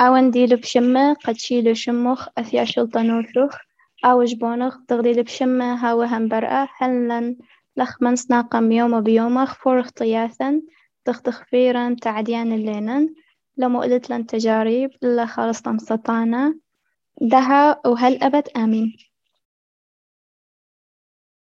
أون ديلو بشمة قد شيلو شمخ أثيا شلطة نوثوخ أو جبونخ تغديل بشمة هاو هم برقة هلن لخمن سناقم يوم بيومخ فورخ طياثا تختخفيرا تعديان اللينن لما قلت لن تجارب إلا خالص سطانا دها وهل أبد آمين